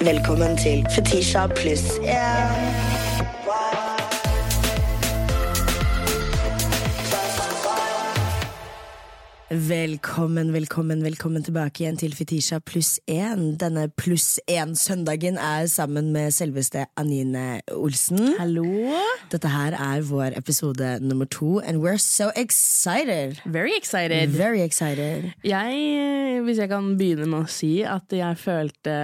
Velkommen til Fetisha pluss én. Velkommen, velkommen, velkommen tilbake igjen til Fetisha pluss én. Denne pluss én-søndagen er sammen med selveste Anine Olsen. Hallo. Dette her er vår episode nummer to, and we're so excited! Very excited. Very excited. Jeg, hvis jeg kan begynne med å si at jeg følte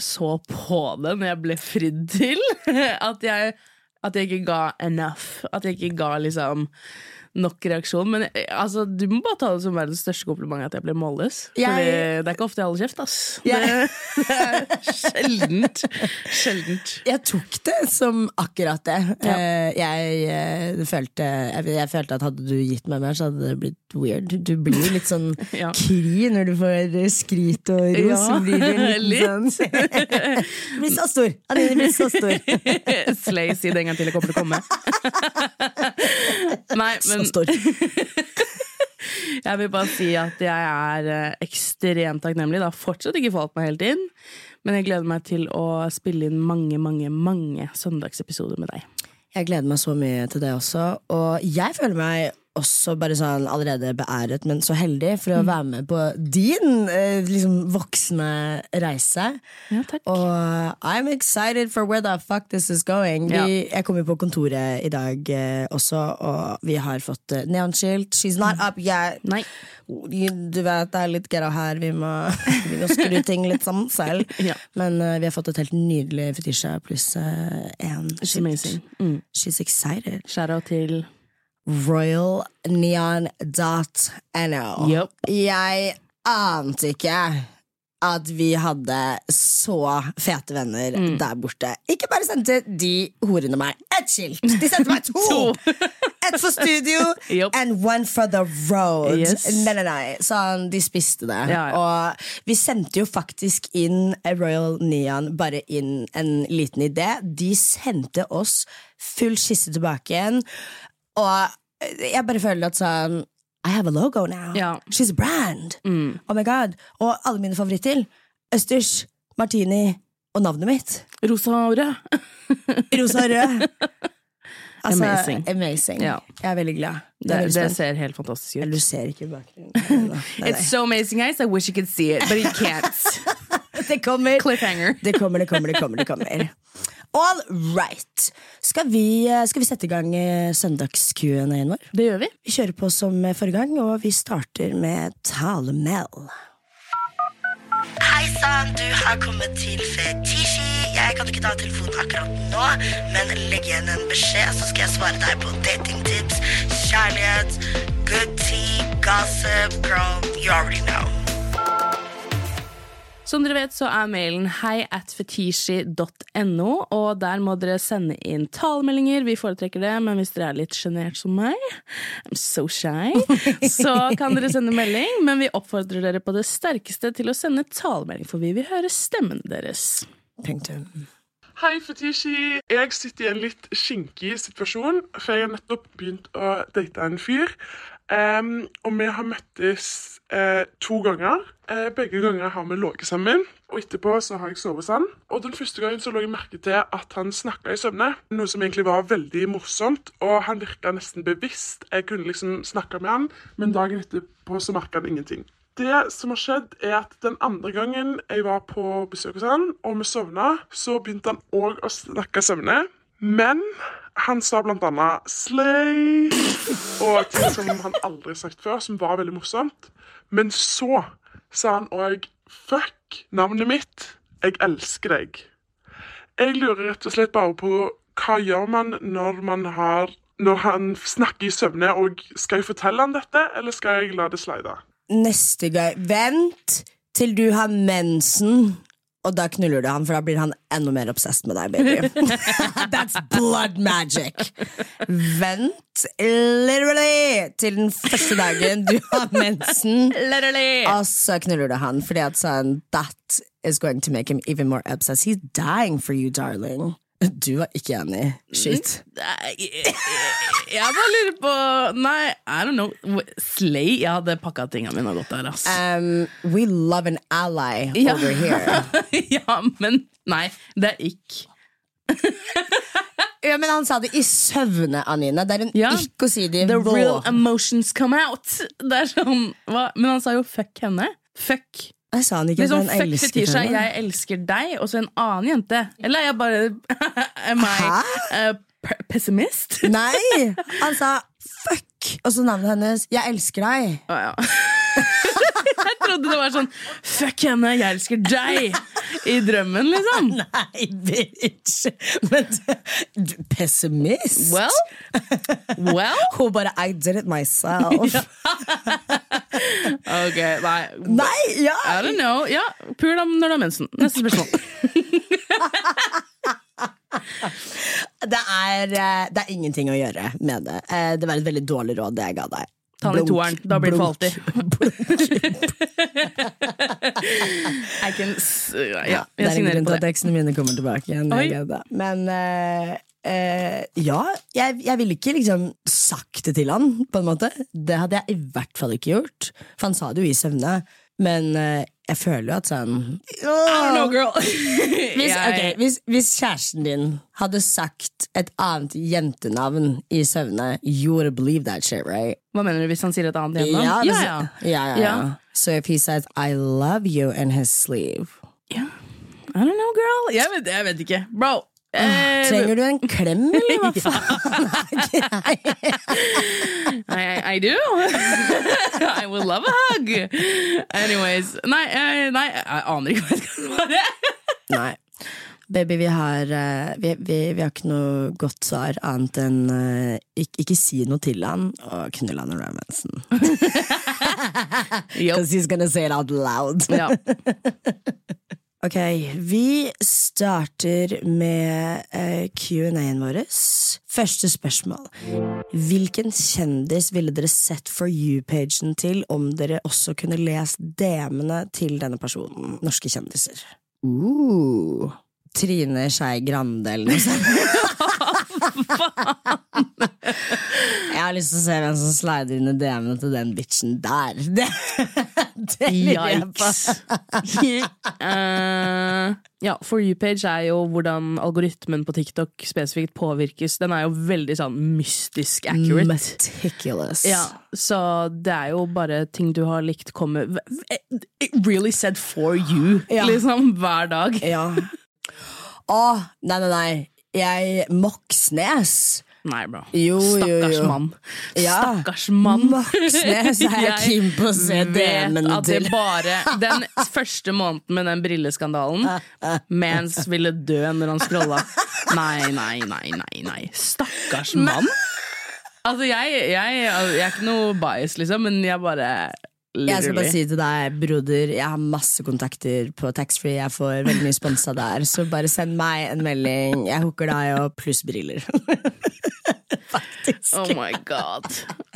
så på det når jeg ble fridd til, at jeg, at jeg ikke ga enough. At jeg ikke ga liksom nok reaksjon. Men eh, altså, du må bare ta det som verdens største kompliment at jeg ble målløs. Jeg- Fordi det er ikke ofte jeg holder kjeft, ass. Jeg- Det, er sjeldent. Sjeldent. Jeg tok det som akkurat det. Ja. Eh, Jeg, eh, følte, jeg, følte at hadde du gitt meg mer, så hadde det blitt weird. Du blir jo litt sånn Ja. kri når du får skryt og ros. Ja, blir litt, litt. sånn blir så stor! Adeline blir så stor. Slay, si det en gang til, jeg kommer til å komme. Nei, men. Jeg vil bare si at jeg er eh, ekstremt takknemlig. Det har fortsatt ikke falt meg helt inn, men jeg gleder meg til å spille inn mange, mange, mange søndagsepisoder med deg. Jeg gleder meg så mye til det også. Og jeg føler meg også bare sånn allerede beæret, men så heldig for å være med på din eh, liksom voksne reise. Ja, takk. Og I'm excited for where the fuck this is going. Vi, Jeg kom jo på kontoret i dag eh, også, og vi har fått eh, neonskilt. She's not up yet. Nei. Du vet, det er litt gøy her. Vi må, vi må skru ting litt sammen selv. Ja. Men eh, vi har fått et helt nydelig fetisha pluss én It's skilt. Mm. She's excited. Shout-out til royalneon.no. Yep. Jeg ante ikke at vi hadde så fete venner Mm. der borte. Ikke bare sendte de horene meg ett skilt, de sendte meg to! To. Ett for studio yep. and one for the road. Yes. Nei, nei, nei. Sånn, de spiste det. Ja, ja. Og vi sendte jo faktisk inn Royal Neon bare inn en liten idé. De sendte oss full skisse tilbake igjen. Og jeg bare føler at sånn I have a logo now. Ja. She's a brand. Mm. Oh my god. Og alle mine favoritter. Østers, Martini og navnet mitt. Rosa og rød. Rosa og rød. Altså, Amazing. amazing. Ja. Jeg er veldig glad. Det, er veldig det ser helt fantastisk ut. Eller du ser ikke bakgrunnen. It's so amazing, guys. I wish you could see it, but you can't. Det kommer. Cliffhanger. Det kommer, det kommer, det kommer. det kommer All right. Skal vi, skal vi sette i gang Søndagskuen søndags-Q&A-en vår? Det gjør vi. Vi kjører på som forrige gang, og vi starter med talemel. Hei sann, du har kommet til Fetishi. Jeg kan ikke ta telefonen akkurat nå, men legg igjen en beskjed, så skal jeg svare deg på datingtips, kjærlighet, good tea, gossip, girl, you already know. Som dere vet, så er mailen hei at fetishi.no, og der må dere sende inn talemeldinger. Vi foretrekker det, men hvis dere er litt sjenert som meg, I'm so shy, så kan dere sende melding. Men vi oppfordrer dere på det sterkeste til å sende talemelding, for vi vil høre stemmen deres. Punktum. Hei, Fetishi. Jeg sitter i en litt skinkig situasjon, for jeg har nettopp begynt å date en fyr. Em, og vi har møttes uh, to ganger. Uh, begge ganger har vi ligget sammen. Og etterpå så har jeg sovet sammen. Og den første gangen så lå jeg merke til at han snakka i søvne. Noe som egentlig var veldig morsomt, og han virka nesten bevisst. Jeg kunne liksom snakke med han, men dagen etterpå så merka han ingenting. Det som har skjedd, er at den andre gangen jeg var på besøk hos han, og vi sovna, så begynte han òg å snakke søvne. Men han sa blant annet 'slay' og ting som han aldri sagt før, som var veldig morsomt. Men så sa han òg 'fuck navnet mitt, jeg elsker deg'. Jeg lurer rett og slett bare på hva gjør man når man har når han snakker i søvne, og skal jeg fortelle han dette, eller skal jeg la det slide? Neste gang Vent til du har mensen, og da knuller du han, for da blir han enda mer obsessed med deg, baby. That's blood magic. Vent literally til den første dagen du har mensen, Literally! og så knuller du han, fordi at sånn That is going to make him even more obsessed. He's dying for you, darling. Du var ikke enig. Shit. Nei, Jeg bare lurer på Nei, I don't know. Slay? Jeg hadde pakka tingene mine og gått der, ass. Um, we love an ally Ja. over here. ja, men nei, det er ikke. Ja, men han sa det i søvne, Anine. Det er en Ja. ikke å si det i The real emotions come out. Det er sånn, hva? Men han sa jo fuck henne. Fuck. Jeg sa han ikke Liksom, at han fuck elsket Fetisha, henne? jeg elsker deg, og så en annen jente. Eller er jeg bare Am I uh, pessimist? Nei! Han sa fuck, og så navnet hennes. Jeg elsker deg. Å, ja. jeg trodde det var sånn Fuck henne, jeg elsker deg! I drømmen, liksom. Nei, bitch! Men du, pessimist? Well, well Hun bare I did it myself. Ok, nei. Nei, ja! I don't know. Ja, Pul ham når du har mensen. Neste spørsmål. Det er, eh, det er ingenting å gjøre med det. Eh, Det var et veldig dårlig råd det jeg ga deg. Ta den i toeren. Da blir det for alltid. I can ja, på det Det er en grunn til at tekstene mine kommer tilbake igjen. Jeg. Men eh, eh, ja, jeg, jeg ville ikke liksom sagt det til han, på en måte. Det hadde jeg i hvert fall ikke gjort. For han sa det jo i søvne. Men eh, jeg føler jo at sånn oh, know, girl. hvis, okay, hvis, hvis kjæresten din hadde sagt et annet jentenavn i søvne, you would believe that shit, right? Hva mener du hvis han sier et annet jentenavn? Ja, da? ja, ja. ja, ja, Ja. ja. So if he says I love you in his sleeve yeah. I don't know, girl. Jeg vet, jeg vet ikke. Bro. Eh, Trenger du en klem, eller hva faen? I, I, I do. I would love a hug. Anyways. Nei, eh, nei jeg aner ikke hva jeg skal svare. Nei. Baby, vi har, eh, vi, vi, vi har ikke noe godt svar annet enn eh, ikke, ikke si noe til han og knull han og mensen. Because yep. he's gonna say it out loud. Ja. Ok, vi starter med eh, Q&A-en vår. Første spørsmål. Hvilken kjendis ville dere sett for you-pagen til om dere også kunne lest DM-ene til denne personen? Norske kjendiser. Uh, Trine Skei Grande eller noe sånt. Jeg har lyst til å se hvem som slider inn i DM-ene til den bitchen der. Det, det. Yikes. uh, ja, For you-page er jo hvordan algoritmen på TikTok spesifikt påvirkes. Den er jo veldig sånn mystisk accurate. Meticulous. Ja, Så det er jo bare ting du har likt komme It really said for you, Ja. liksom, hver dag. Ja. Å, nei, nei, nei. Jeg Moxnes. Nei, bro. Jo, Stakkars jo. mann. Ja. Stakkars mann. Moxnes er jeg keen på å se DM-ene til. bare Den første måneden med den brilleskandalen, mens ville dø når han scrolla. Nei, nei, nei, nei. nei Stakkars mann. Altså, jeg, jeg, jeg er ikke noe bias, liksom, men jeg bare Jeg skal bare si til deg, broder, jeg har masse kontakter på taxfree. Jeg får veldig mye sponsa der, så bare send meg en melding. Jeg hooker deg opp, pluss briller. Faktisk. Oh my god.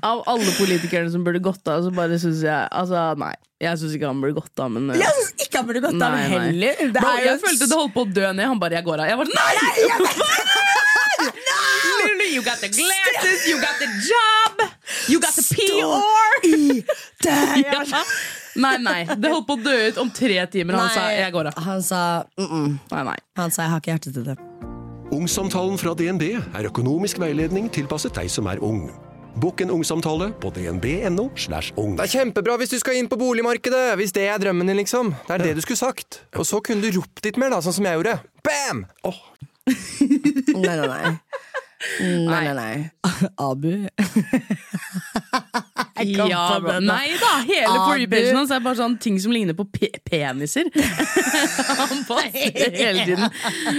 Av alle politikerne som burde gått av, så bare syns jeg Altså, nei. Jeg syns ikke han burde gått av, men uh, Jeg syns ikke han burde gått av Nei, heller. Det Bro, jeg følte det holdt på å dø ned. Han bare 'jeg går av'. Jeg bare nei! nei! Literally, you got the glasses, you got the job, you got the PR! i det! Ja. Nei, nei. Det holdt på å dø ut om tre timer. Han sa 'jeg går av'. Han sa mm -mm. Nei, nei. Han sa 'jeg har ikke hjerte til det'. Ungsamtalen fra DNB er økonomisk veiledning tilpasset deg som er ung. Bokk en ungsamtale på dnb.no. slash ung. Det er kjempebra hvis du skal inn på boligmarkedet, hvis det er drømmen din, liksom. Det er det du skulle sagt. Og så kunne du ropt litt mer, da, sånn som jeg gjorde. Bam! Nei, nei, nei. Nei, nei, nei. Abu. Ja, nei da! Hele freepagen hans er bare sånn ting som ligner på pe peniser. Han poster hele tiden.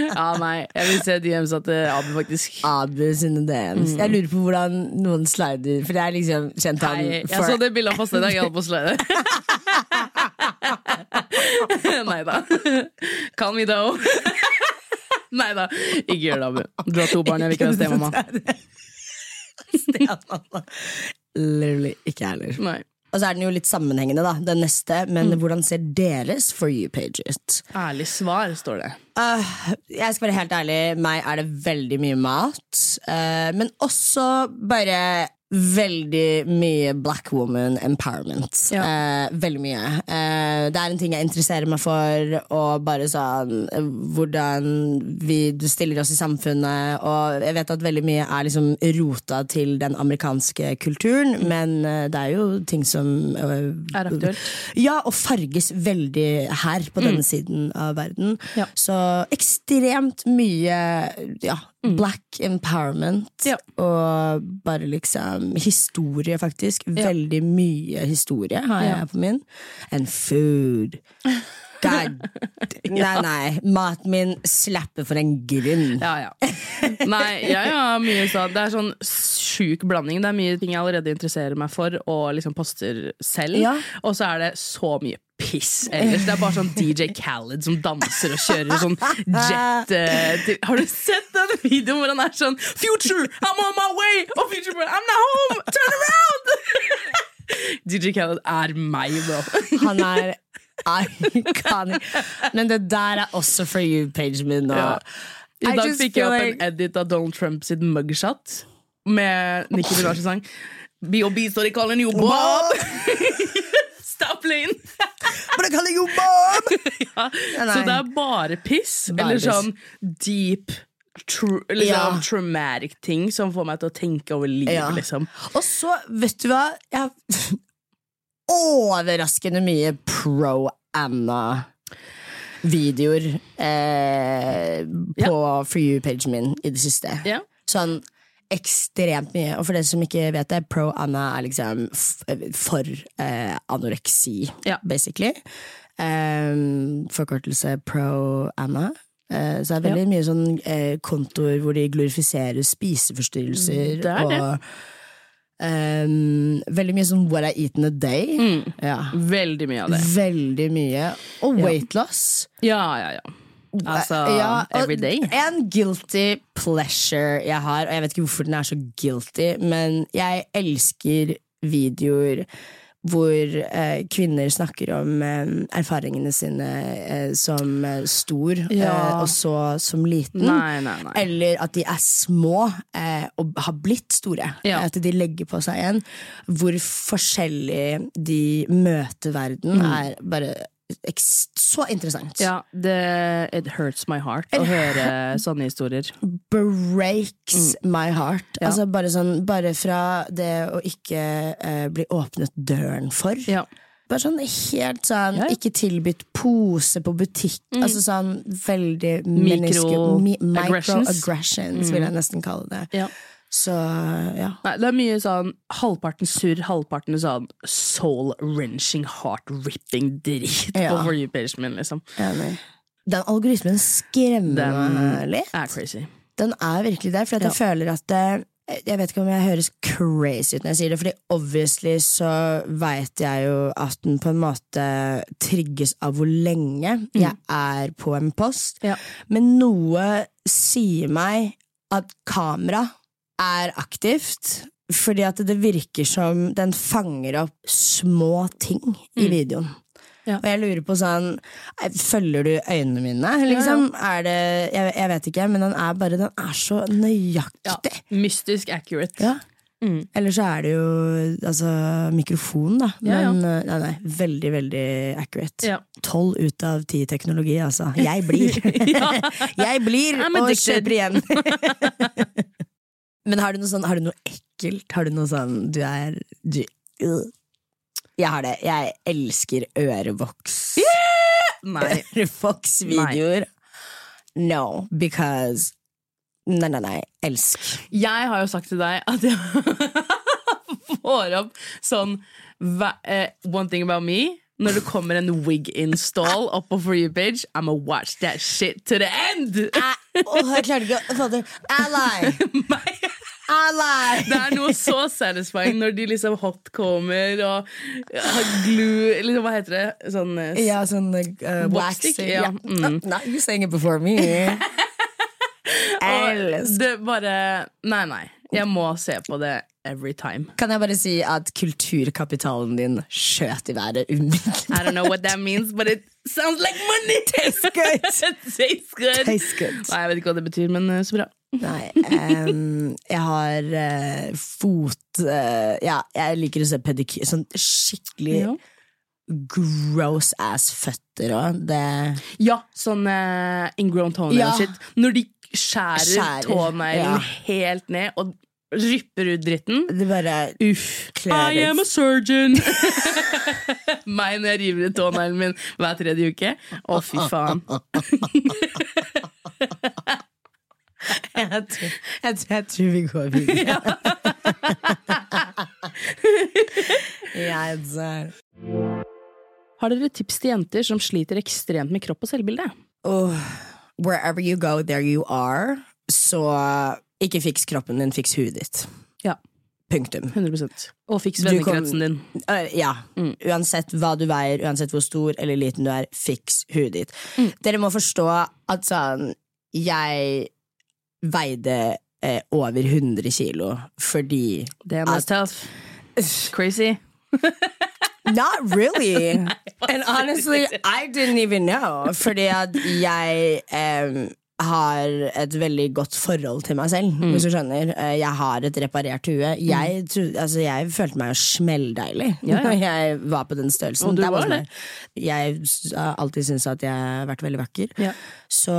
Ja, nei. Jeg vil se DMs til Abu, faktisk. Abu sine DMs. Jeg lurer på hvordan noen slider, for jeg er liksom kjent han Nei, jeg for så det bildet han posta i dag. Jeg holdt på å slide. Nei da. Call me though. Nei da. Ikke gjør det, Abu. Du har to barn, jeg vil ikke være stemamma. Stian, Literally ikke jeg heller. Og så er den jo litt sammenhengende, da, den neste. Men hvordan ser deres For you-page ut? Ærlig svar, står det. Uh, jeg skal være helt ærlig, meg er det veldig mye mat. Uh, men også bare veldig mye black woman empowerment. Ja. Eh, veldig mye. Eh, det er en ting jeg interesserer meg for, og bare sånn eh, hvordan vi stiller oss i samfunnet. Og jeg vet at veldig mye er liksom rota til den amerikanske kulturen, men eh, det er jo ting som eh, Er aktuelt. ja, og farges veldig her på denne siden av verden. Ja. Så ekstremt mye ja, black empowerment. Ja. Og bare liksom historie, faktisk. Veldig mye historie har jeg Ja. på min. And food. God. Nei, nei. Maten min slapper for en grunn. Ja, ja. Nei, jeg har mye sånn Det er sånn sjuk blanding. Det er mye ting jeg allerede interesserer meg for og liksom poster selv. Ja. Og så er det så mye piss ellers. Det er bare sånn DJ Khaled som danser og kjører sånn jet uh, Har du sett den videoen hvor han er sånn Future, I'm on my way! Og Future bare I'm not home! Turn around! DJ Khaled er meg, bro. Han er iconic. Men det der er også for you-pagen min. Og Ja. I dag fikk jeg opp like- en edit av Donald Trump sitt mugshot med Nicki Minaj sang B.O.B. sorry, calling you Bob! Stop playing! Men jeg kaller jo Bob! Ja. Så det er bare piss, Bare eller sånn deep tru, liksom, Ja. traumatic ting som får meg til å tenke over livet, Ja. liksom. Og så, vet du hva? Jeg har overraskende mye pro-Anna-videoer eh, på For you-pagen min i det siste. Ja. Sånn ekstremt mye. Og for dere som ikke vet det, pro-Anna er liksom for eh, anoreksi, Ja. basically. Um, forkortelse pro-Anna. Eh, så det er veldig mye sånn eh, kontoer hvor de glorifiserer spiseforstyrrelser. Det er det. Og ehm, veldig mye sånn what I eat in a day. Mm. Ja. Veldig mye av det. Veldig mye. Og weight loss. Ja, ja, ja. Altså, Ja, every day. En guilty pleasure jeg har, og jeg vet ikke hvorfor den er så guilty, men jeg elsker videoer hvor eh, kvinner snakker om eh, erfaringene sine eh, som eh, stor, Ja. eh, og så som liten. Nei, nei, nei. Eller at de er små eh, og har blitt store. Ja. At de legger på seg en. Hvor forskjellig de møter verden, er bare så interessant. Mm. Ja, det, it hurts my heart å høre sånne historier. Breaks my heart. Mm. Ja. Altså bare, sånn, bare fra det å ikke uh, bli åpnet døren for. Ja. Bare sånn helt sånn Ja, ja. Ikke tilbudt pose på butikk. Altså sånn veldig menneske... mi- Microaggressions. mm. vil jeg nesten kalle det. Ja. Så ja. Nei, det er mye sånn halvparten surr, halvparten sånn soul-wrenching, heart-ripping drit Ja. på For min, liksom. Enig. Den algoritmen skremmer Den meg litt. er crazy. Den er virkelig der, for at jeg føler at det, Jeg vet ikke om jeg høres crazy ut når jeg sier det, Fordi obviously så veit jeg jo at den på en måte trigges av hvor lenge jeg er på en post. Ja. Men noe sier meg at kamera er aktivt. Fordi at det virker som den fanger opp små ting i videoen. Ja. Og jeg lurer på sånn Følger du øynene mine? Liksom? Er det, jeg, jeg vet ikke, men den er bare Den er så Ja. nøyaktig. Mystisk accurate. Ja. Mm. Eller så er det jo altså, mikrofon, da. Ja, ja. Men eh, nei, nei, veldig, veldig accurate. Ja. Tolv ut av ti teknologi, altså. Jeg blir. Jeg blir og kjøper igjen. Men har du noe sånn Har du noe ekkelt? Har du noe sånn Du er du, øh. Jeg har det. Jeg elsker ørevoks. Nei. Ørevoksvideoer. No, because Nei, nei, nei. Elsk. Jeg har jo sagt til deg at jeg får opp sånn eh, One thing about me. Når det kommer en wig install opp på For you-page, I'ma watch that shit to the end! Jeg, åh, jeg klarte ikke å få det. Ally! Ally! Det er noe så satisfying når de liksom hotcomer og har glue liksom, Hva heter det? Sånn eh, Ja, sånn uh, waxing. Ja. Mm. No, you sang it before me. det bare Nei, nei. Jeg må se på det every time. Kan jeg bare si at kulturkapitalen din skjøt i været umiddelbart? I don't know what that means, but it sounds like money! Tastes good. Tastes good. Tastes good. Nei, jeg vet ikke hva det betyr, men eh, så bra. Nei, Um, jeg har uh, fot uh, Ja, jeg liker å se pedikyr. Sånn skikkelig Ja. gross ass føtter òg. Det Ja, sånn uh, ingrown toenail Ja. shit. Når de skjærer, Skjærer, tåneglen ja. helt ned og rypper ut dritten. Det bare Uff. I am a surgeon! Meg når jeg river ut tåneglen min hver tredje uke. Å, fy faen. jeg, tror, jeg, tror, jeg tror vi går videre. jeg dør. Har dere tips til jenter som sliter ekstremt med kropp og selvbilde? Oh, wherever you go, there you are. Så ikke fiks kroppen din, fiks huet ditt. Ja, Punktum. 100 Og fiks vennekretsen din. Uh, ja. Uansett hva du veier, uansett hvor stor eller liten du er, fiks huet ditt. Dere må forstå at sånn Jeg veide eh, over 100 kilo fordi er mest tough. Crazy. Not really. And honestly, I didn't even know. Fordi at jeg eh, har et veldig godt forhold til meg selv, hvis du skjønner. Eh, Jeg har et reparert hue. Jeg, altså, jeg følte meg smelldeilig Ja, ja. jeg var på den størrelsen. Og du var det. Jeg har alltid syntes at jeg har vært veldig vakker. Ja. Så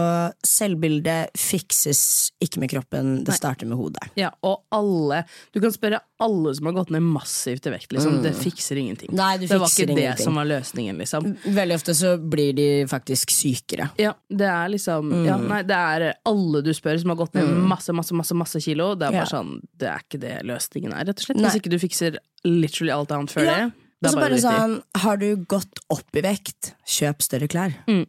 selvbildet fikses ikke med kroppen, det starter med hodet. Ja, og alle Du kan spørre alle som har gått ned massivt i vekt. Liksom. Det fikser ingenting. Nei, det det var ikke ikke det som var løsningen, liksom. Veldig ofte så blir de faktisk sykere. Ja, det er liksom ja, Nei, det er alle du spør som har gått ned masse, masse, masse, masse kilo. Det er bare Ja. sånn Det er ikke det løsningen er, rett og slett. Nei. Hvis ikke du fikser literally alt annet før Ja. det. Det så er bare bare sånn, har du gått opp i vekt, kjøp større klær. Mm.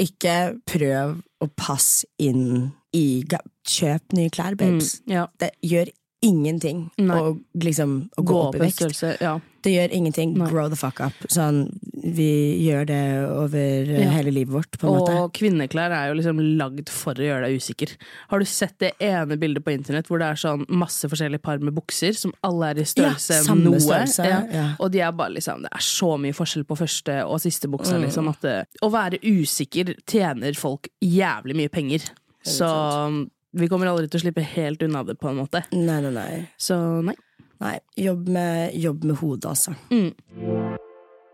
Ikke prøv å passe inn i Kjøp nye klær, babes. Mm, ja. Det gjør ingenting å, liksom, å gå, Gå opp i vekt. Ja. Det gjør ingenting. Nei. Grow the fuck up. Sånn, vi gjør det over eh, Ja. hele livet vårt, på en måte. Og kvinneklær er jo liksom lagd for å gjøre deg usikker. Har du sett det ene bildet på internett hvor det er sånn masse forskjellige par med bukser som alle er i størrelse Ja, noe? størrelse, Ja. ja. Og de er bare liksom Det er så mye forskjell på første og siste buksa, Mm. liksom, at det, å være usikker tjener folk jævlig mye penger. Så vi kommer aldri til å slippe helt unna det, på en måte. Nei, nei, nei. Så nei. nei jobb, med, jobb med hodet, altså.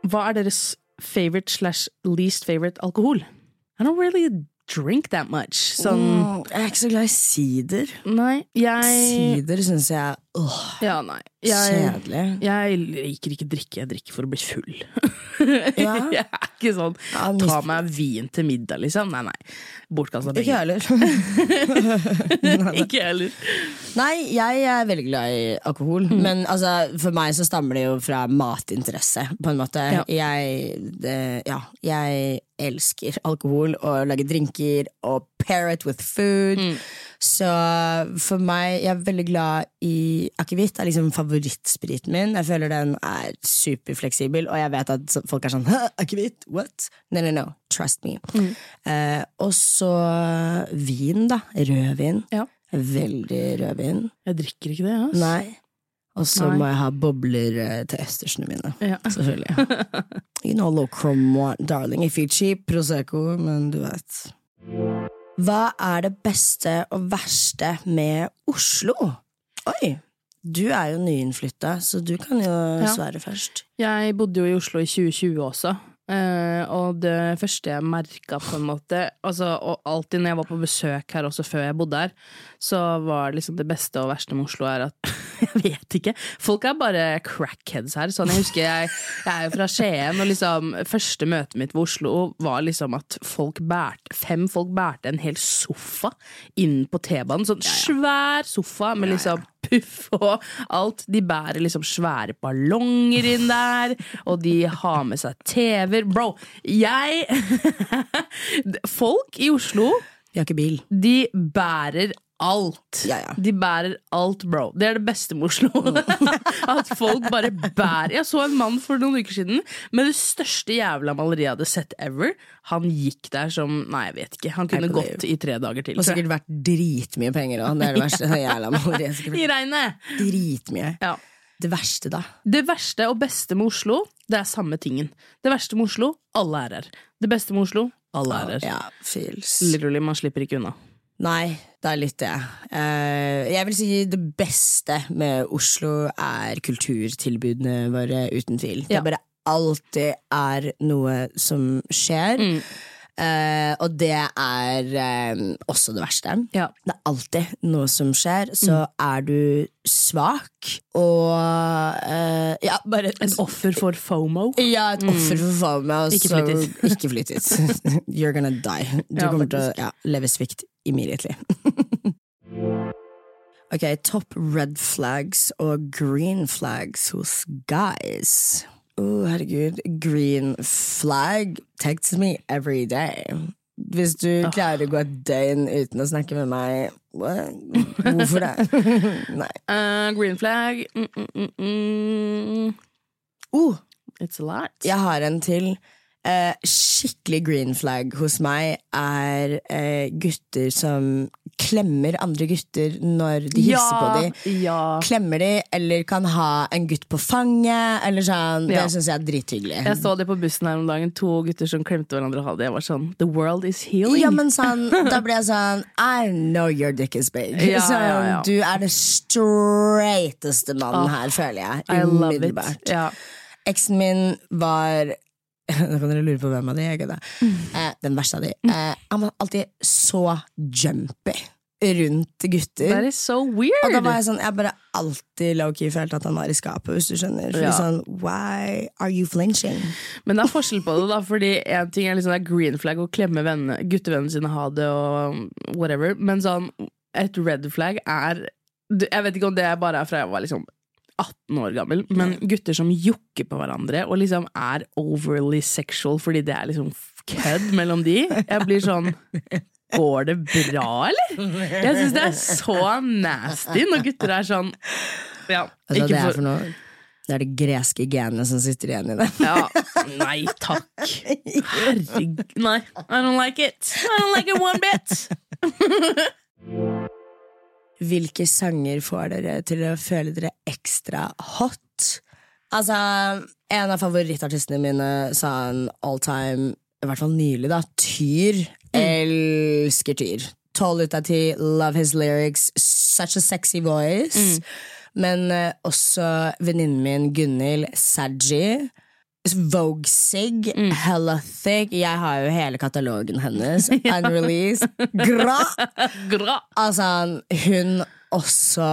Hva er deres favorite slash least favorite alkohol? I don't really drink that much. Sånn oh, jeg er ikke så glad i sider. Nei, jeg Sider syns jeg åh, Ja, nei. Jeg, kjedelig. jeg liker ikke drikke, jeg drikker for å bli full. Ja. jeg er ikke sånn Ja, ta meg vin til middag, liksom. Nei, nei. Bortkasta Ikke jeg heller. Ikke heller. Nei, jeg er veldig glad i alkohol. Mm. Men altså, for meg så stammer det jo fra matinteresse, på en måte. Ja. Jeg, det, ja, jeg elsker alkohol og lager drinker og pair it with food. Mm. Så for meg, jeg er veldig glad i akevitt. Det er liksom favorittspriten min. Jeg føler den er superfleksibel, og jeg vet at folk er sånn «Hæ, Akevitt? What? No, no, no. Trust me. Mm. Eh, og så vin, da. Rødvin. Ja. Veldig rødvin. Jeg drikker ikke det, ass. Nei. Og så må jeg ha bobler eh, til østersene mine. Ja. Selvfølgelig. you know, low crumb, darling. If you're cheap, Prosecco, men du vet. Hva er det beste og verste med Oslo? Oi, du er jo nyinnflytta, så du kan jo Ja. svare først. Jeg bodde jo i Oslo i 2020 også. Eh, og det første jeg merka, på en måte altså, Og alltid når jeg var på besøk her også før jeg bodde her, så var liksom det beste og verste med Oslo er at Jeg vet ikke. Folk er bare crackheads her. Sånn, jeg husker jeg, jeg er jo fra Skien, og liksom første møtet mitt ved Oslo var liksom at folk bært, Fem folk bærte en hel sofa inn på T-banen. Sånn svær sofa med liksom puff og alt. De bærer liksom svære ballonger inn der, og de har med seg TV-er. Bro, jeg Folk i Oslo de har ikke bil. de bærer alt. Ja, ja. De bærer alt, bro. Det er det beste med Oslo. At folk bare bærer Jeg så en mann for noen uker siden med det største jævla maleriet jeg hadde sett ever. Han gikk der som Nei, jeg vet ikke. Han kunne gått i tre dager til. Og sikkert vært dritmye penger òg. Det er det verste. Det jævla maleriet. I regnet! Dritmye. Ja. Det verste, da? Det verste og beste med Oslo, det er samme tingen. Det verste med Oslo, alle er her. Det beste med Oslo, alle er her. Ja, feels. Literally, man slipper ikke unna. Nei, det er litt det. Eh, jeg vil si det beste med Oslo er kulturtilbudene våre, uten tvil. Det bare alltid er noe som skjer. Mm. Eh, og det er eh, også det verste. Ja. Det er alltid noe som skjer. Så er du svak og uh, Ja, bare Et offer for FOMO. ja, et offer for FOMO. Ikke så- flytt. Ikke flytt. You're gonna die. Du Ja, kommer til å leve svikt immediately. ok, topp red flags og green flags hos guys. Å, herregud. Green flag texts me every day. Hvis du klarer å gå et døgn uten å snakke med meg, what? hvorfor det? Nei. Uh, green flag mm, mm, mm, mm. Oh, It's a lot. Jeg har en til. Eh, skikkelig green flag hos meg er eh, gutter som klemmer andre gutter når de hilser på dem. Ja. Klemmer de, eller kan ha en gutt på fanget. Eller sånn. Ja. Det syns jeg er drithyggelig. Jeg så det på bussen her om dagen. To gutter som klemte hverandre og hadde det. Jeg var sånn The world is healing. Ja, men sånn, Da ble jeg sånn I know your dick is big. Ja, sånn, ja, ja. Du er det straighteste mannen her, føler jeg. Umiddelbart. Ja. Eksen min var Nå kan dere lure på hvem av de jeg kødder. Eh, den verste av de. Eh, han var alltid så jumpy rundt gutter. That is so weird. Og da var jeg sånn Jeg bare alltid low-key følte at han var i skapet, hvis du skjønner. Fordi Ja. sånn Why are you flinching? Men det er forskjell på det, da. Fordi en ting er liksom det er green flag å klemme vennene, guttevennene sine, ha det og whatever. Men sånn, et red flag er Jeg vet ikke om det bare er fra jeg var liksom 18 år gammel, men gutter som jokker på hverandre og liksom er overly sexual fordi det er liksom kødd mellom de. Jeg blir sånn Går det bra, eller? Jeg syns det er så nasty når gutter er sånn Ja, altså, det er noe? Det er det greske genet som sitter igjen i det. ja, Nei takk. Herregud. Nei, I don't like it. I don't like it one bit. Hvilke sanger får dere til å føle dere ekstra hot? Altså, en av favorittartistene mine sa en all time, i hvert fall nylig, da, Tyr. Elsker Tyr. Tolv ut av ti, love his lyrics, such a sexy voice. Men uh, også venninnen min Gunhild Saji. Vogue Sig, hella thick. Jeg har jo hele katalogen hennes. Unreleased. Gra! Gra. Altså, hun også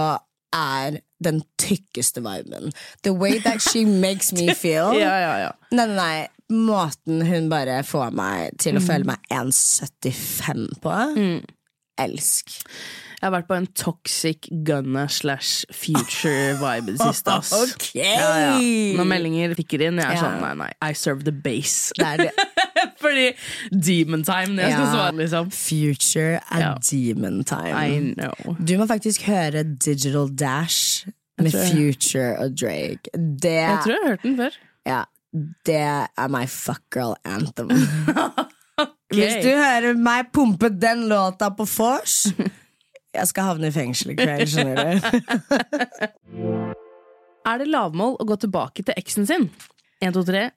er den tykkeste viben. The way that she makes me feel. Ja, ja, ja. Nei, nei, nei. Måten hun bare får meg til å føle meg 1,75 på. Elsk. Jeg har vært på en toxic gunna slash future vibe i det siste. Ass. Ok! Ja, ja. Når meldinger tikker inn, jeg er Ja. sånn nei, nei, I serve the base. Det er det. Fordi demon time jeg skal svare, liksom. Future er demon time. I know. Du må faktisk høre Digital Dash med Future og Drake. Det, Jeg tror jeg har hørt den før. ja, det er my fuckgirl anthem. anthem. Hvis du hører meg pumpe den låta på vors, jeg skal havne i fengsel i kveld, skjønner du. Er det lavmål å gå tilbake til eksen sin? Én, to, tre.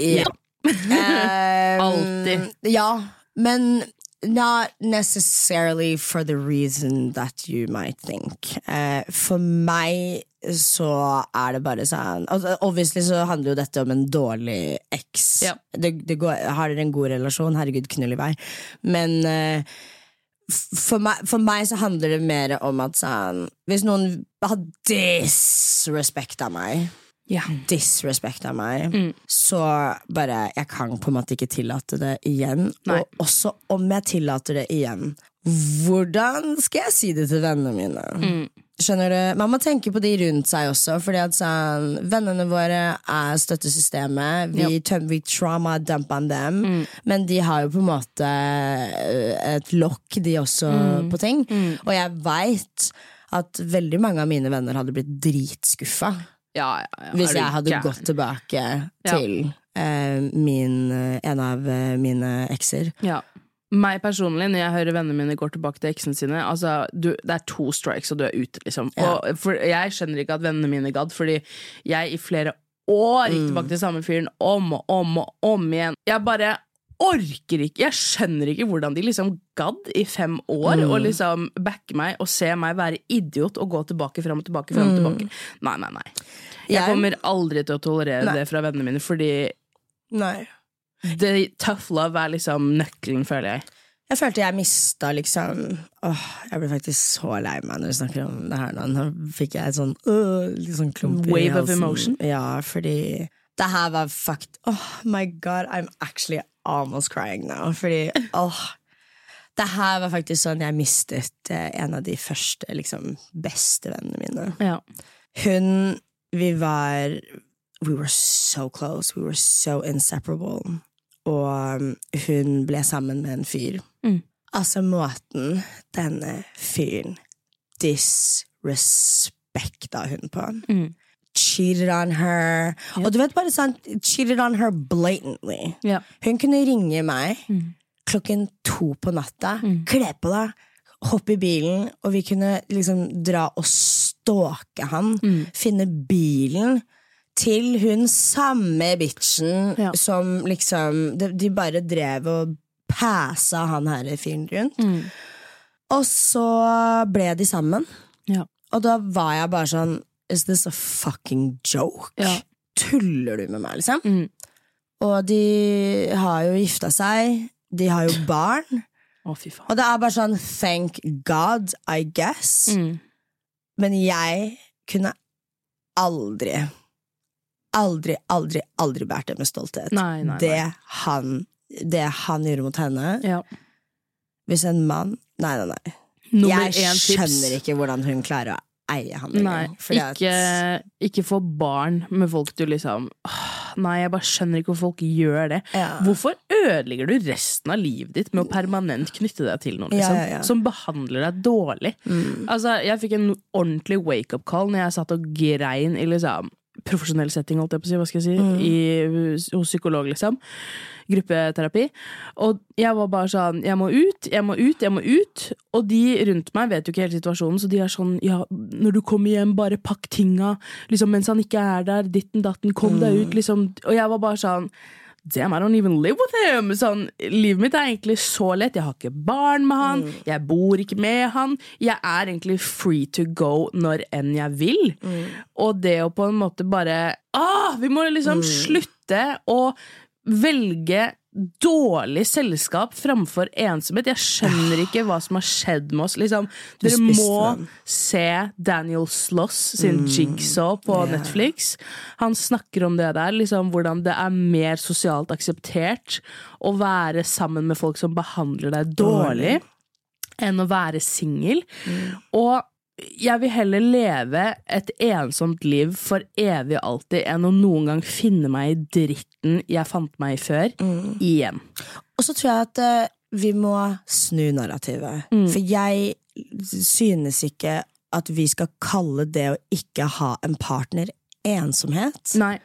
Ja. Eh, Alltid. Ja, men not necessarily for the reason that you might think. Uh, for meg så er det bare sånn altså, Obviously så handler jo dette om en dårlig eks. Ja. Det, det går, har dere en god relasjon, herregud, knull i vei. Men f- for meg, for meg så handler det mer om at sånn Hvis noen har disrespekta meg Ja. disrespekta meg, Mm. så bare Jeg kan på en måte ikke tillate det igjen. Nei. Og også om jeg tillater det igjen, hvordan skal jeg si det til vennene mine? Mm. Skjønner du? Man må tenke på de rundt seg også, Fordi at sånn, vennene våre er støttesystemet. Vi, tøm, vi trauma dumpa dem, Mm. men de har jo på en måte øh, et lokk, de også, på ting. Og jeg veit at veldig mange av mine venner hadde blitt dritskuffa Ja, ja, ja. hvis jeg hadde gått tilbake til eh, min, en av eh, mine ekser. Ja. Meg personlig, når jeg hører vennene mine går tilbake til eksene sine altså, du, Det er to strikes, og du er ute, liksom. Ja. Og for, jeg skjønner ikke at vennene mine gadd, fordi jeg i flere år gikk Mm. tilbake til samme fyren om og om og om igjen. Jeg bare orker ikke Jeg skjønner ikke hvordan de liksom gadd i fem år Mm. og liksom backe meg og se meg være idiot og gå tilbake, fram og tilbake, fram og tilbake. Nei, nei, nei. Jeg Mm. Jeg- kommer aldri til å tolerere Nei. det fra vennene mine, fordi Nei. Det, tough love er liksom nøkkelen, føler jeg. Jeg følte jeg mista liksom Åh, jeg ble faktisk så lei meg når vi snakker om det her nå. Nå fikk jeg et sånn øh, sånn klump i Wave of emotion? Ja, fordi det her var fucked Oh my god, I'm actually almost crying now. Fordi åh Det her var faktisk sånn jeg mistet eh, en av de første liksom beste vennene mine. Ja. Hun Vi var We were so close. We were so inseparable. Og um, hun ble sammen med en fyr. Mm. Altså, måten denne fyren disrespekta hun på. Mm. Cheated on her. Og du vet bare sånn Cheated on her blatantly. Yep. Hun kunne ringe meg Mm. klokken to på natta. Kle på deg, hoppe i bilen, og vi kunne liksom dra og stalke han. Mm. Finne bilen til hun samme bitchen Ja. som liksom de, de bare drev og passa han her fyren rundt. Mm. Og så ble de sammen. Ja. Og da var jeg bare sånn Is this a fucking joke? Ja. Tuller du med meg, liksom? Mm. Og de har jo gifta seg. De har jo barn. Oh. Og det er bare sånn thank God, I guess. Mm. Men jeg kunne aldri, aldri, aldri, aldri båret det med stolthet. Nei, nei, nei. Det, han, det han gjorde mot henne. Ja. Hvis en mann Nei, nei, nei. Nummer jeg skjønner ikke hvordan hun klarer å eie han. Nei, fordi at- ikke, ikke få barn med folk du liksom Nei, jeg bare skjønner ikke hvorfor folk gjør det. Ja. Hvorfor ødelegger du resten av livet ditt med å permanent knytte deg til noen liksom, Ja, ja, ja. som behandler deg dårlig? Altså, Jeg fikk en ordentlig wake-up call når jeg satt og grein i liksom profesjonell setting, holdt jeg på å si, hva skal jeg si, i, hos psykolog, liksom. Gruppeterapi. Og jeg var bare sånn Jeg må ut, jeg må ut, jeg må ut. Og de rundt meg vet jo ikke hele situasjonen, så de er sånn Ja, når du kommer hjem, bare pakk tinga. Liksom, mens han ikke er der, ditten datten, kom deg ut, liksom. Og jeg var bare sånn Damn, I don't even live with him! Sånn, livet mitt er egentlig så lett. Jeg har ikke barn med han, jeg bor ikke med han. Jeg er egentlig free to go når enn jeg vil. Og det å på en måte bare ah, Vi må liksom slutte å velge dårlig selskap framfor ensomhet. Jeg skjønner ikke hva som har skjedd med oss. Liksom, dere må den. se Daniel Sloss sin Jigsaw på Netflix. Han snakker om det der, liksom, hvordan det er mer sosialt akseptert å være sammen med folk som behandler deg dårlig, enn å være singel. Og jeg vil heller leve et ensomt liv for evig og alltid enn å noen gang finne meg i dritten jeg fant meg i før, igjen. Og så tror jeg at uh, vi må snu narrativet. Mm. For jeg synes ikke at vi skal kalle det å ikke ha en partner ensomhet. Nei.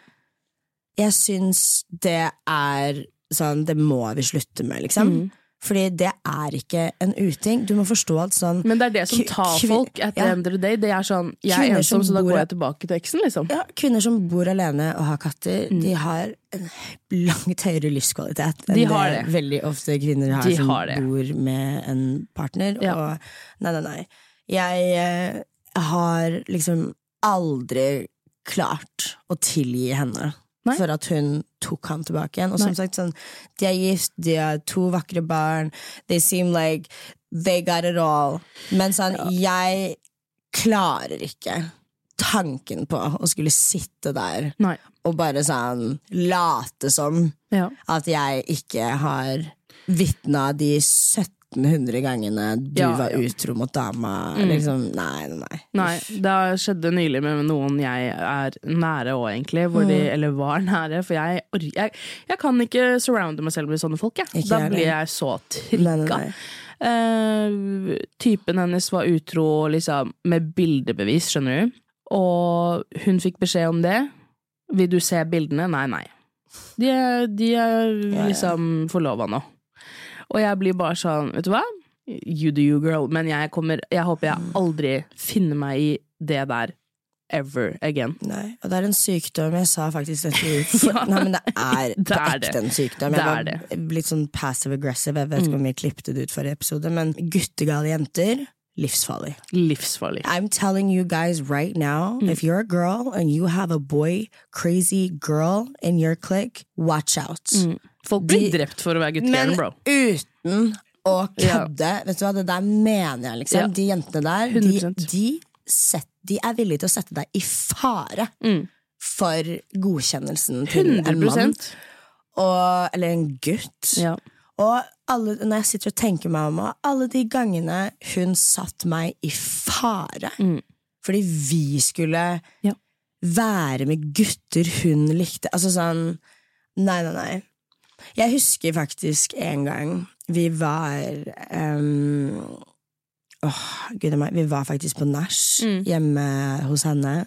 Jeg syns det er sånn Det må vi slutte med, liksom. Mm. Fordi det er ikke en uting. Du må forstå at sånn Men det er det som tar folk at the ja. end of the day. Det er sånn, jeg er ensom, så da går jeg tilbake til eksen, liksom. ja, Kvinner som bor alene og har katter, Mm. de har en langt høyere livskvalitet enn De har det, det. veldig ofte kvinner har De som har bor med en partner. Ja. Og nei, nei, nei. Jeg eh, har liksom aldri klart å tilgi henne. Nei. For at hun tok han tilbake igjen. Og som Nei. sagt, sånn, de er gift, de har to vakre barn. They seem like they got it all. Men sånn, jeg klarer ikke tanken på å skulle sitte der Nei. og bare sånn late som Ja. at jeg ikke har vitna de 1700 gangene du Ja, var ja. utro mot dama. Mm. Liksom, nei, nei, nei. Det skjedde nylig med noen jeg er nære òg, egentlig. Hvor de, Mm. eller var nære. For jeg, jeg, jeg kan ikke surrounde meg selv med sånne folk. Jeg. Da blir jeg så trykka. nei. Eh, typen hennes var utro liksom, med bildebevis, skjønner du. Og hun fikk beskjed om det. Vil du se bildene? Nei, nei. De er, de er ja. liksom forlova nå. Og jeg blir bare sånn, vet du hva? You do you, girl. Men jeg kommer Jeg håper jeg aldri finner meg i det der ever again. Nei, og det er en sykdom. Jeg sa faktisk dette. Ja. Nei, men det er Det er ekte det. en sykdom. Det Jeg er var litt sånn passive aggressive. Jeg vet ikke om vi klippet det ut forrige episode, men guttegale jenter livsfarlig. Livsfarlig. I'm telling you guys right now, Mm. if you're a girl and you have a boy, crazy girl in your clique, watch out. Folk blir De- drept for å være Men guttegæren, bro. uten å Ja. kødde. Vet du hva, det der mener jeg, liksom. Ja. De jentene der, de, de, set, de er villige til å sette deg i fare Mm. for godkjennelsen til en mann. Og, eller en gutt. Ja. Og alle, når jeg sitter og tenker meg om, og alle de gangene hun satt meg i fare Mm. fordi vi skulle Ja. være med gutter hun likte. Altså sånn Nei, nei, nei. Jeg husker faktisk en gang vi var um, Åh, gud meg. Vi var faktisk på nach Mm. hjemme hos henne.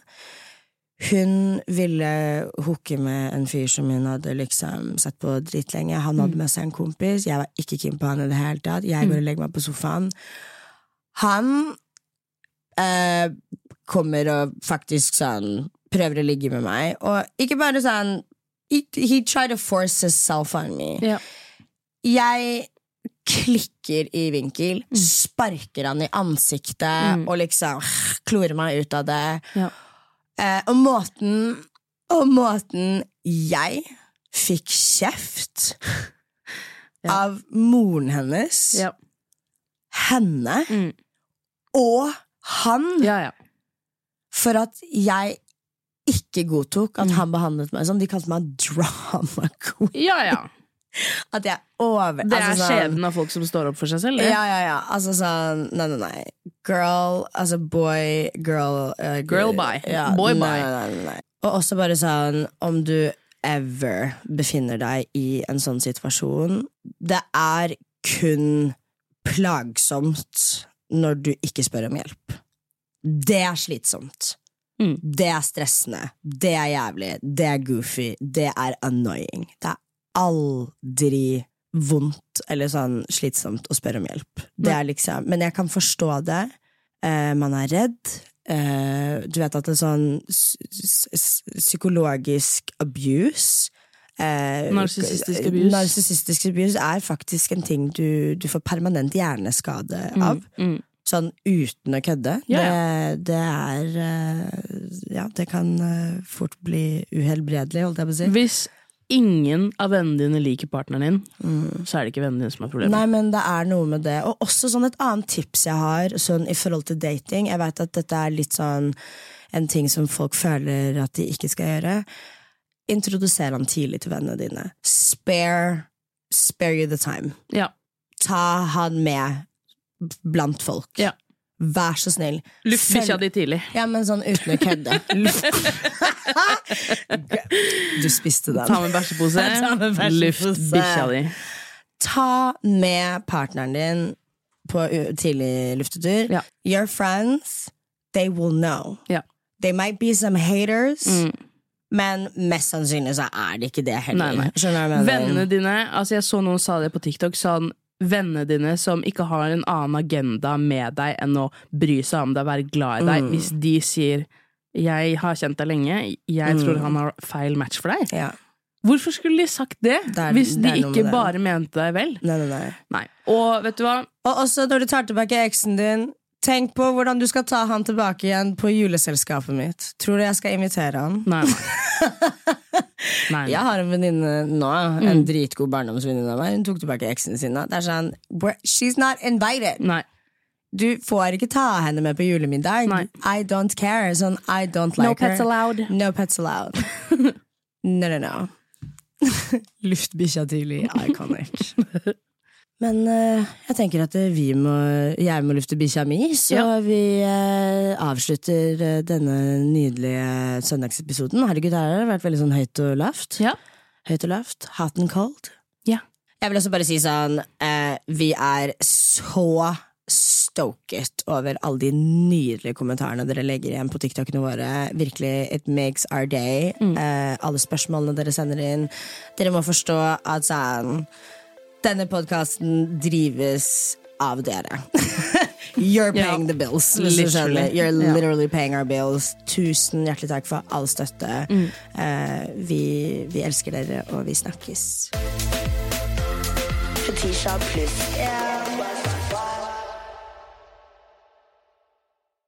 Hun ville hooke med en fyr som hun hadde liksom sett på dritlenge. Han Mm. hadde med seg en kompis. Jeg var ikke keen på han i det hele tatt. Jeg går og legger meg på sofaen. Han eh, kommer og faktisk sånn prøver å ligge med meg, og ikke bare sånn He, he tried to force himself on me. Ja. Jeg klikker i vinkel, sparker han i ansiktet Mm. og liksom klorer meg ut av det. Ja. Eh, og måten Og måten jeg fikk kjeft Ja. av moren hennes, Ja. henne Mm. og han ja, ja. for at jeg ikke godtok Mm. at han behandlet meg sånn. De kalte meg drama queen. Ja, ja. At jeg over... Det er altså sånn- skjebnen av folk som står opp for seg selv. det. Ja, ja, ja. Altså sånn Nei, nei, nei. Girl, altså boy, girl uh, Girl by. Ja, Boy nei. Nei, nei, nei. Og også bare sånn Om du ever befinner deg i en sånn situasjon Det er kun plagsomt når du ikke spør om hjelp. Det er slitsomt. Mm. Det er stressende. Det er jævlig. Det er goofy. Det er annoying. Det er aldri vondt eller sånn slitsomt å spørre om hjelp. Det er liksom, men jeg kan forstå det. Eh, man er redd. Eh, du vet at det er sånn psykologisk abuse eh, Narsissistisk abuse. Narsissistisk abuse er faktisk en ting du, du får permanent hjerneskade av. Mm. Sånn uten å kødde. Ja, Det, det er eh, Ja, det kan eh, fort bli uhelbredelig, holdt jeg på å si. Hvis ingen av vennene dine liker partneren din, så er det ikke vennene dine som er problemet. Nei, men det er noe med det. Og også sånn et annet tips jeg har sånn i forhold til dating. Jeg vet at dette er litt sånn en ting som folk føler at de ikke skal gjøre. Introduser han tidlig til vennene dine. Spare, spare you the time. Ja. Ta han med blant folk. Ja. Vær så snill. Luft bikkja di tidlig. Ja, men sånn uten å kødde. du spiste den. Ta med bæsjepose. Luft bikkja di. Ta med partneren din på tidlig luftetur. Ja. Your friends, they will know. Ja. They might be some haters, Mm. men mest sannsynlig så er det ikke det heller. Nei, nei. Vennene dine altså Jeg så noen sa det på TikTok. Sånn, Vennene dine som ikke har en annen agenda med deg enn å bry seg om deg, være glad i deg. Mm. Hvis de sier 'jeg har kjent deg lenge, jeg Mm. tror han har feil match for deg', Ja. hvorfor skulle de sagt det? Det er- hvis det de ikke bare mente deg vel? Nei, nei. Nei. Og vet du hva? Og også når du tar tilbake eksen din, tenk på hvordan du skal ta han tilbake igjen på juleselskapet mitt. Tror du jeg skal invitere han? Nei, nei. Jeg har en venninne nå, en dritgod barndomsvenninne av meg. Hun tok tilbake eksen sin. Det er sånn, She's not invited. nei. Du får ikke ta henne med på julemiddag. Nei. I don't care. Sånn, I don't like No pets allowed. No pets allowed. no, no, no. Luftbikkja tidlig. Iconic. Men uh, jeg tenker at eh, vi må, jeg må lufte bikkja mi, så Ja. vi uh, avslutter denne nydelige søndagsepisoden. Herregud, her har det vært veldig sånn høyt og lavt. Ja. Høyt og lavt. Hot and cold. Ja. Jeg vil også bare si sånn vi er så stoket over alle de nydelige kommentarene dere legger igjen på TikTokene våre. Virkelig, it makes our day. Eh, alle spørsmålene dere sender inn. Dere må forstå at sånn Denne podkasten drives av dere. You're paying yeah. the bills. Literally. You're literally literally paying our bills. Tusen hjertelig takk for all støtte. Eh, vi, vi elsker dere, og vi snakkes. Fetisha pluss.